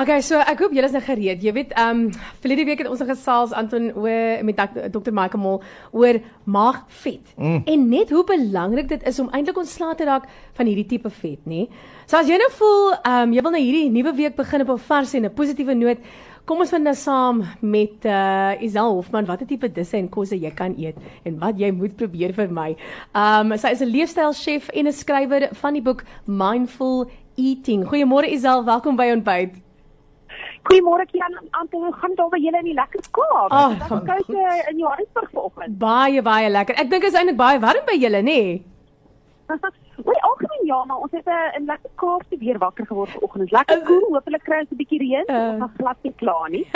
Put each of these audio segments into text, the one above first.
Okay, so ek hoop julle is nou gereed. Jy weet, ehm um, verlede week het ons gesels Anton oor met Dr. Michael Mol oor maagvet. Mm. En net hoe belangrik dit is om eintlik ontslae te raak van hierdie tipe vet, nê? So as jy nou voel, ehm um, jy wil nou hierdie nuwe week begin op 'n vars en 'n positiewe noot, kom ons vind nou saam met uh Isel Hofman watter tipe disse en kosse jy kan eet en wat jy moet probeer vir my. Ehm um, sy is 'n leefstylchef en 'n skrywer van die boek Mindful Eating. Goeiemôre Isel, welkom by Ontbyt. Goeiemôre Kian, Anton, hoe gaan dit al by julle in die lekker Kaap? Oh, Ek gaan kyk uh, in Johannesburg vanoggend. Baie baie lekker. Ek dink is eintlik baie warm by julle, nê? Oor algemeen ja, maar ons het 'n uh, in lekker Kaap se weer wakker geword vanoggend. Is lekker koel, cool, hopelik kry ons 'n bietjie reën. Uh, ons gaan glad nie kla nie.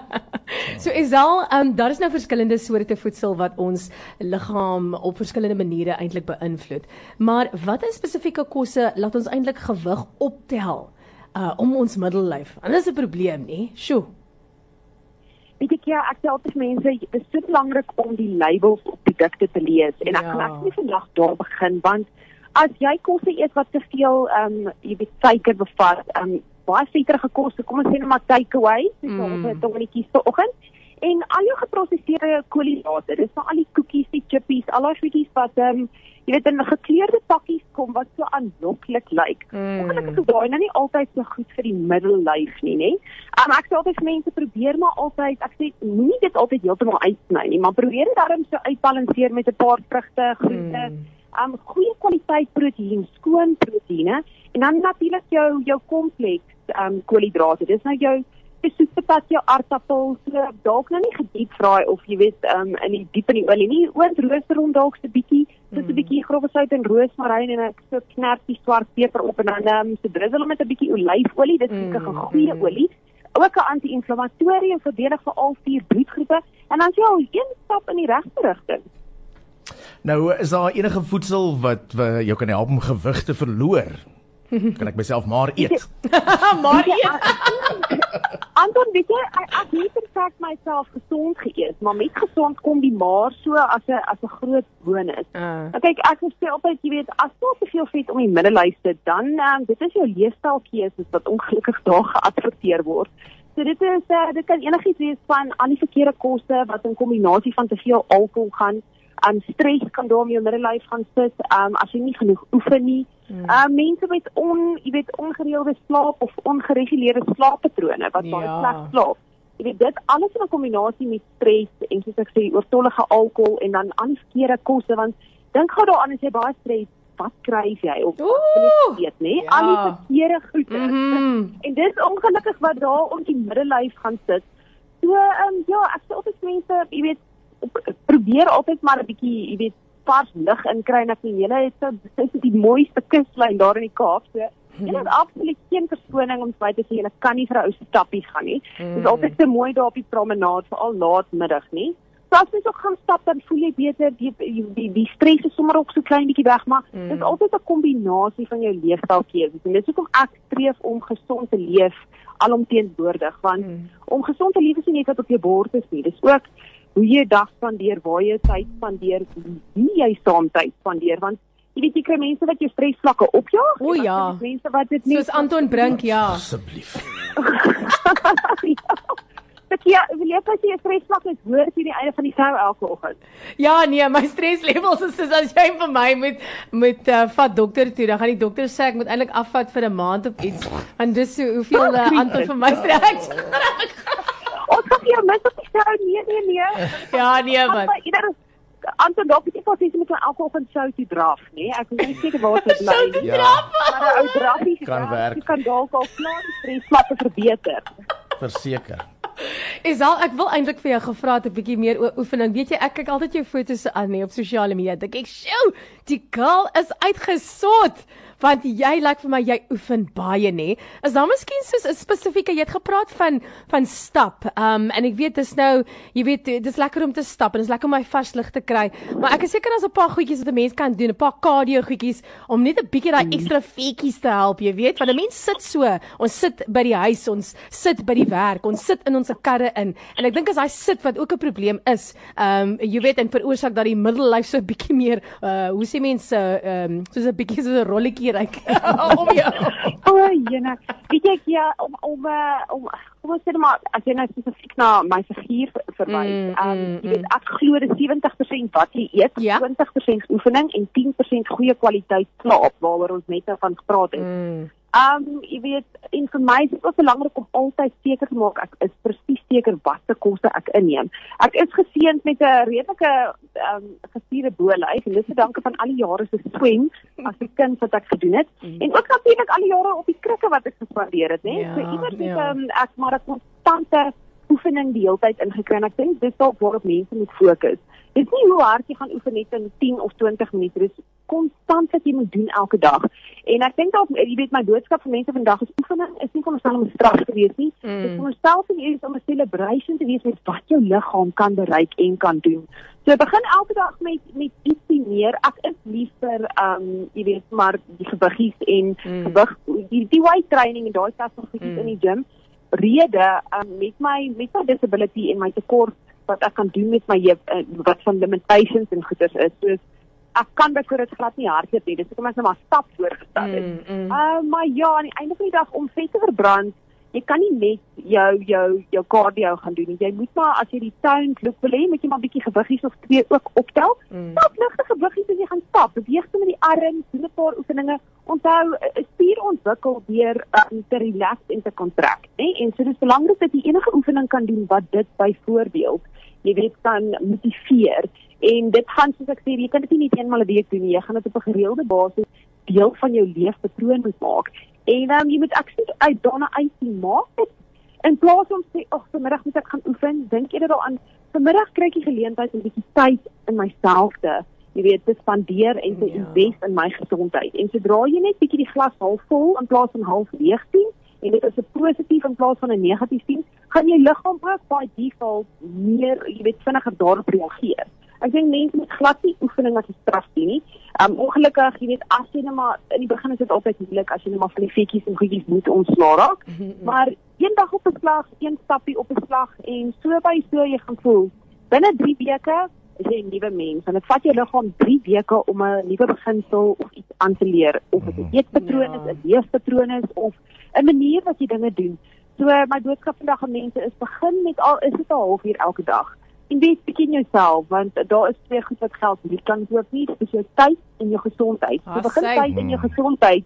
so Isal, um, daar is nou verskillende soorte voedsel wat ons liggaam op verskillende maniere eintlik beïnvloed. Maar watter spesifieke kosse laat ons eintlik gewig optel? Uh om ons middellyf. En dis 'n probleem, nê? Sjoe. Weet ek ja, ek sê altyd mense, dit is so belangrik om die labels op produkte te lees en ek ja. kan ek nie vandag daar begin want as jy kosse eet wat te veel ehm um, jy weet suiker bevat, ehm um, baie vetterige kosse, kom ons sê net maar takeaway, soos mm. ons het om net kies vir oggend en al jou geproseserde koolhidrate, dis vir al die koekies, die chippies, al daai goedjies wat ehm um, jy weet in gekleurde pakkies kom wat so aanloklik lyk. Mm. Ongelukkig is daai nou nie altyd so goed vir die middellyf nie, nê? Um, ek sê altyd vir mense probeer maar altyd, ek sê moenie dit altyd heeltemal uitsny nie, maar probeer dit darm so uitbalanseer met 'n paar vrugte, groente, mm. um goeie kwaliteit proteïen, skoon proteïene en dan natuurlik jou jou kompleks um koolhidrate. Dis nou jou soos patat jou aardappels, so dalk nou nie gediep vraai of jy weet um in die diep in die olie nie, oond rooster hom dalk so bietjie, so 'n mm. bietjie grove sout en roosmaryn en ek so knap die swart peper op en dan um so drizzle hom met 'n bietjie olyfolie, dit is 'n mm. goeie olie. Ook 'n anti-inflammatorie en verdedig vir al vier bloedgroepe en dan jy al een stap in die regte rigting. Nou, is daar enige voedsel wat jou kan help om gewig te verloor? Kan ek myself maar eet? maar eet. Anton, weet jy, ek het perfek myself gesond geëet, maar met gesond kom die maar so as 'n as 'n groot bonus. Uh. Kyk, ek sê altyd, jy weet, as jy te veel vet om die middellyf sit, dan um, dit is jou leefstylkeuses wat ongelukkig daar geadverteer word. So dit is uh, dit kan enigiets wees van al die verkeerde kosse wat in kombinasie van te veel alkohol gaan aan stres kan daar om jou middellyf gaan sit. Um, as jy nie genoeg oefen nie. Ehm um, mense met on, jy weet ongereelde slaap of ongereguleerde slaappatrone wat baie ja. sleg slaap. Jy weet dit alles in 'n kombinasie met stres en soos ek sê oortollige alkohol en dan aanskeure kosse want dink gou daaraan as jy baie stres wat kry jy of wat weet nê ja. al die verkeerde goede mm -hmm. en dis ongelukkig wat daar om die middellyf gaan sit so um, ja ek sê altyd mense jy weet probeer altyd maar 'n bietjie, jy weet, vars lug inkry en ek die hele het so dis die mooiste kuslyn daar in die Kaap so. En dit is absoluut geen verskoning om te sê jy kan nie vir 'n ou stappies gaan nie. Dit is mm. altyd so mooi daar op die promenade veral laatmiddag nie. So as jy ook gaan stap dan voel jy beter die die die, die stres is sommer ook so klein bietjie weg maar mm. dit is altyd 'n kombinasie van jou leefstylkeuses en dis hoekom ek streef om gesond te leef alomteenwoordig want mm. om gesond te leef is nie net wat op jou bord is nie dis ook hoe jy dag spandeer, waar jy tyd spandeer, wie jy saam tyd spandeer want jy weet jy kry mense wat jou stresvlakke opjaag. O ja. Mense wat dit nie Soos Anton Brink, ja. Asseblief. Ek ja, wil jy pas jy stresvlakke is hoor teen die einde van die dag elke oggend. Ja, nee, my streslevels is soos as jy vir my met met uh, vat dokter toe, dan gaan die dokter sê ek moet eintlik afvat vir 'n maand of iets. En dis so hoeveel uh, Anton vir my stres. Ons gaan hier mis op die show. Nee, nee, nee. Ja, nee, man. Anton dalk het pas iets met alkohol van sou toe draf, nê? Nee? Ek weet nie seker waar dit bly nie. Ja. Maar 'n ou drafie kan werk. Jy kan dalk al klaar die stresvlakke verbeter. Verseker. Is al ek wil eintlik vir jou gevra het 'n bietjie meer oor oefening. Weet jy, ek kyk altyd jou foto's aan nie op sosiale media. Ek, "Sjoe, die girl is uitgesot." Want jy lyk vir my jy oefen baie nê. Is daar miskien soos 'n spesifieke jy het gepraat van van stap. Um en ek weet dis nou, jy weet dis lekker om te stap en dis lekker om my vars lig te kry. Maar ek is seker daar's 'n paar goedjies wat 'n mens kan doen, 'n paar cardio goedjies om net 'n bietjie daai ekstra vetjies te help, jy weet, want 'n mens sit so, ons sit by die huis, ons sit by die werk, ons sit in ons karre in. En ek dink as hy sit wat ook 'n probleem is, um jy weet en veroorsaak dat die middellyf so 'n bietjie meer uh hoe sê mense um soos 'n bietjie soos 'n rolletjie ry om jou. O, oh, jene. Weet jy ja om om uh, om kom ons sê maar as jy nou spesifiek na my figuur verwys, Mm, ehm mm, um, jy weet ek glo dis 70% wat jy eet, Ja. 20% oefening en 10% goeie kwaliteit slaap waaroor ons net nou van gepraat het. Mm. Ehm um, jy weet en vir my is dit ook belangrik om altyd seker te maak ek is presies seker watter kosse ek inneem. Ek is geseënd met 'n redelike ehm um, gespierde bolyf en dis te danke van al die jare se swem as 'n kind wat ek gedoen het Mm. en ook natuurlik al die jare op die krikke wat ek gespandeer het, né? Ja, so iewers het ja. ehm ek maar 'n konstante oefening die hele tyd ingekry en ek dink dis dalk waarop mense moet fokus. Dit is nie hoe hard jy gaan oefen net in 10 of 20 minute, dis konstant wat jy moet doen elke dag. En ek dink dalk jy weet my boodskap vir mense vandag is oefening is nie veronderstel om straf te wees nie. Mm. Dit is veronderstel vir jou om 'n celebration te wees met wat jou liggaam kan bereik en kan doen. So begin elke dag met met ietsie meer. Ek is lief vir ehm um, jy weet maar die gewiggies en Mm. gewig die die weight training en daai tipe van goedjies Mm. in die gym rede um, met my met my disability en my tekort wat ek kan doen met my heup uh, wat van limitations en goeders is. So ek kan byvoorbeeld glad nie hardloop nie. Dis hoekom ek net maar stap voorgestel het. Mm, mm. Uh maar ja, aan die einde van die dag om vet te verbrand, jy kan nie net jou jou jou cardio gaan doen nie. Jy moet maar as jy die town loop wil hê, moet jy maar 'n bietjie gewiggies of twee ook optel. Mm. Stap ligte gewiggies as jy gaan stap. Beweeg met die arms, doen 'n paar oefeninge. Onthou, 'n spier ontwikkel deur um, te relax en te kontrak, né? En so dis belangrik dat jy enige oefening kan doen wat dit byvoorbeeld jy weet kan motiveer en dit gaan soos ek sê jy kan dit nie net eenmal 'n week doen nie. Jy gaan dit op 'n gereelde basis deel van jou leefpatroon moet maak. En dan um, jy moet aksie uit daarna uit sien maak dit in plaas om sê ag vanmiddag moet ek gaan oefen. Dink eerder daaraan vanmiddag kry ek die geleentheid om 'n bietjie tyd in myself te jy weet te spandeer en te Ja. invest in my gesondheid. En sodra jy net bietjie die glas half vol in plaas van half leeg sien en dit is 'n positief in plaas van 'n negatief sien, gaan jou liggaam ook by default meer, jy weet, vinniger daarop reageer. Ek dink mense moet glad nie oefening as 'n straf sien nie. Um ongelukkig, jy weet, as jy net maar in die begin is dit altyd moeilik as jy net maar van die vetjies en goedjies moet ontslaa raak. Maar een dag op 'n slag, een stappie op 'n slag en so by so jy gaan voel. Binne 3 weke is jy 'n nuwe mens en dit vat jou liggaam 3 weke om 'n nuwe beginsel of iets aan te leer of dit 'n eetpatroon Ja. is, 'n leefpatroon is of 'n manier wat jy dinge doen. So my boodskap vandag aan mense is begin met al is dit 'n halfuur elke dag. Invest bietjie in jouself want daar is twee goed wat geld nie kan koop nie, dis jou tyd en jou gesondheid. So Ah, begin sy. tyd in jou gesondheid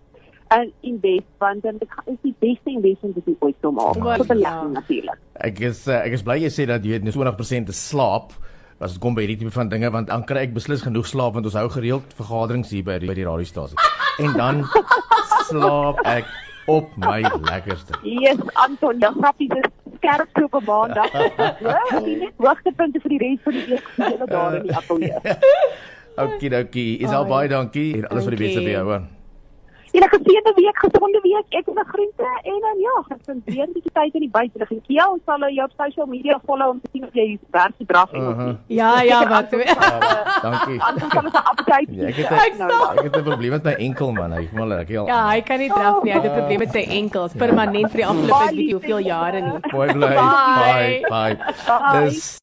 en invest want dan is die beste investment wat jy ooit sou maak. Vir belegging ja. natuurlik. Ek is uh, ek is bly jy sê dat jy net 20% te slaap as dit kom by hierdie tipe van dinge want dan kry ek beslis genoeg slaap want ons hou gereeld vergaderings hier by die by die radiostasie. En dan slaap ek op my lekkerste. Yes, Anton, jou grappies is skerp so op 'n maandag. Ja, die net hoogtepunte vir die res van die week vir julle daar in die ateljee. Okidoki, is al baie dankie en alles vir die beste vir jou hoor. En 'n geseënde week, gesonde week, ek en groente en dan ja, gespandeer 'n bietjie tyd in die buitelug. En Kia, ons sal jou op social media follow om te sien of jy werk se draf en of nie. Ja, ja, wat. Dankie. Ons sal 'n update Ja, ek het Ek ek, het 'n probleem met my enkel man. Hy voel ek heel. Ja, hy kan nie draf nie. Hy het 'n probleem met sy enkels permanent vir die afgelope weet jy hoeveel jare nie. Mooi bly. Bye. Bye. Bye. Bye. Dis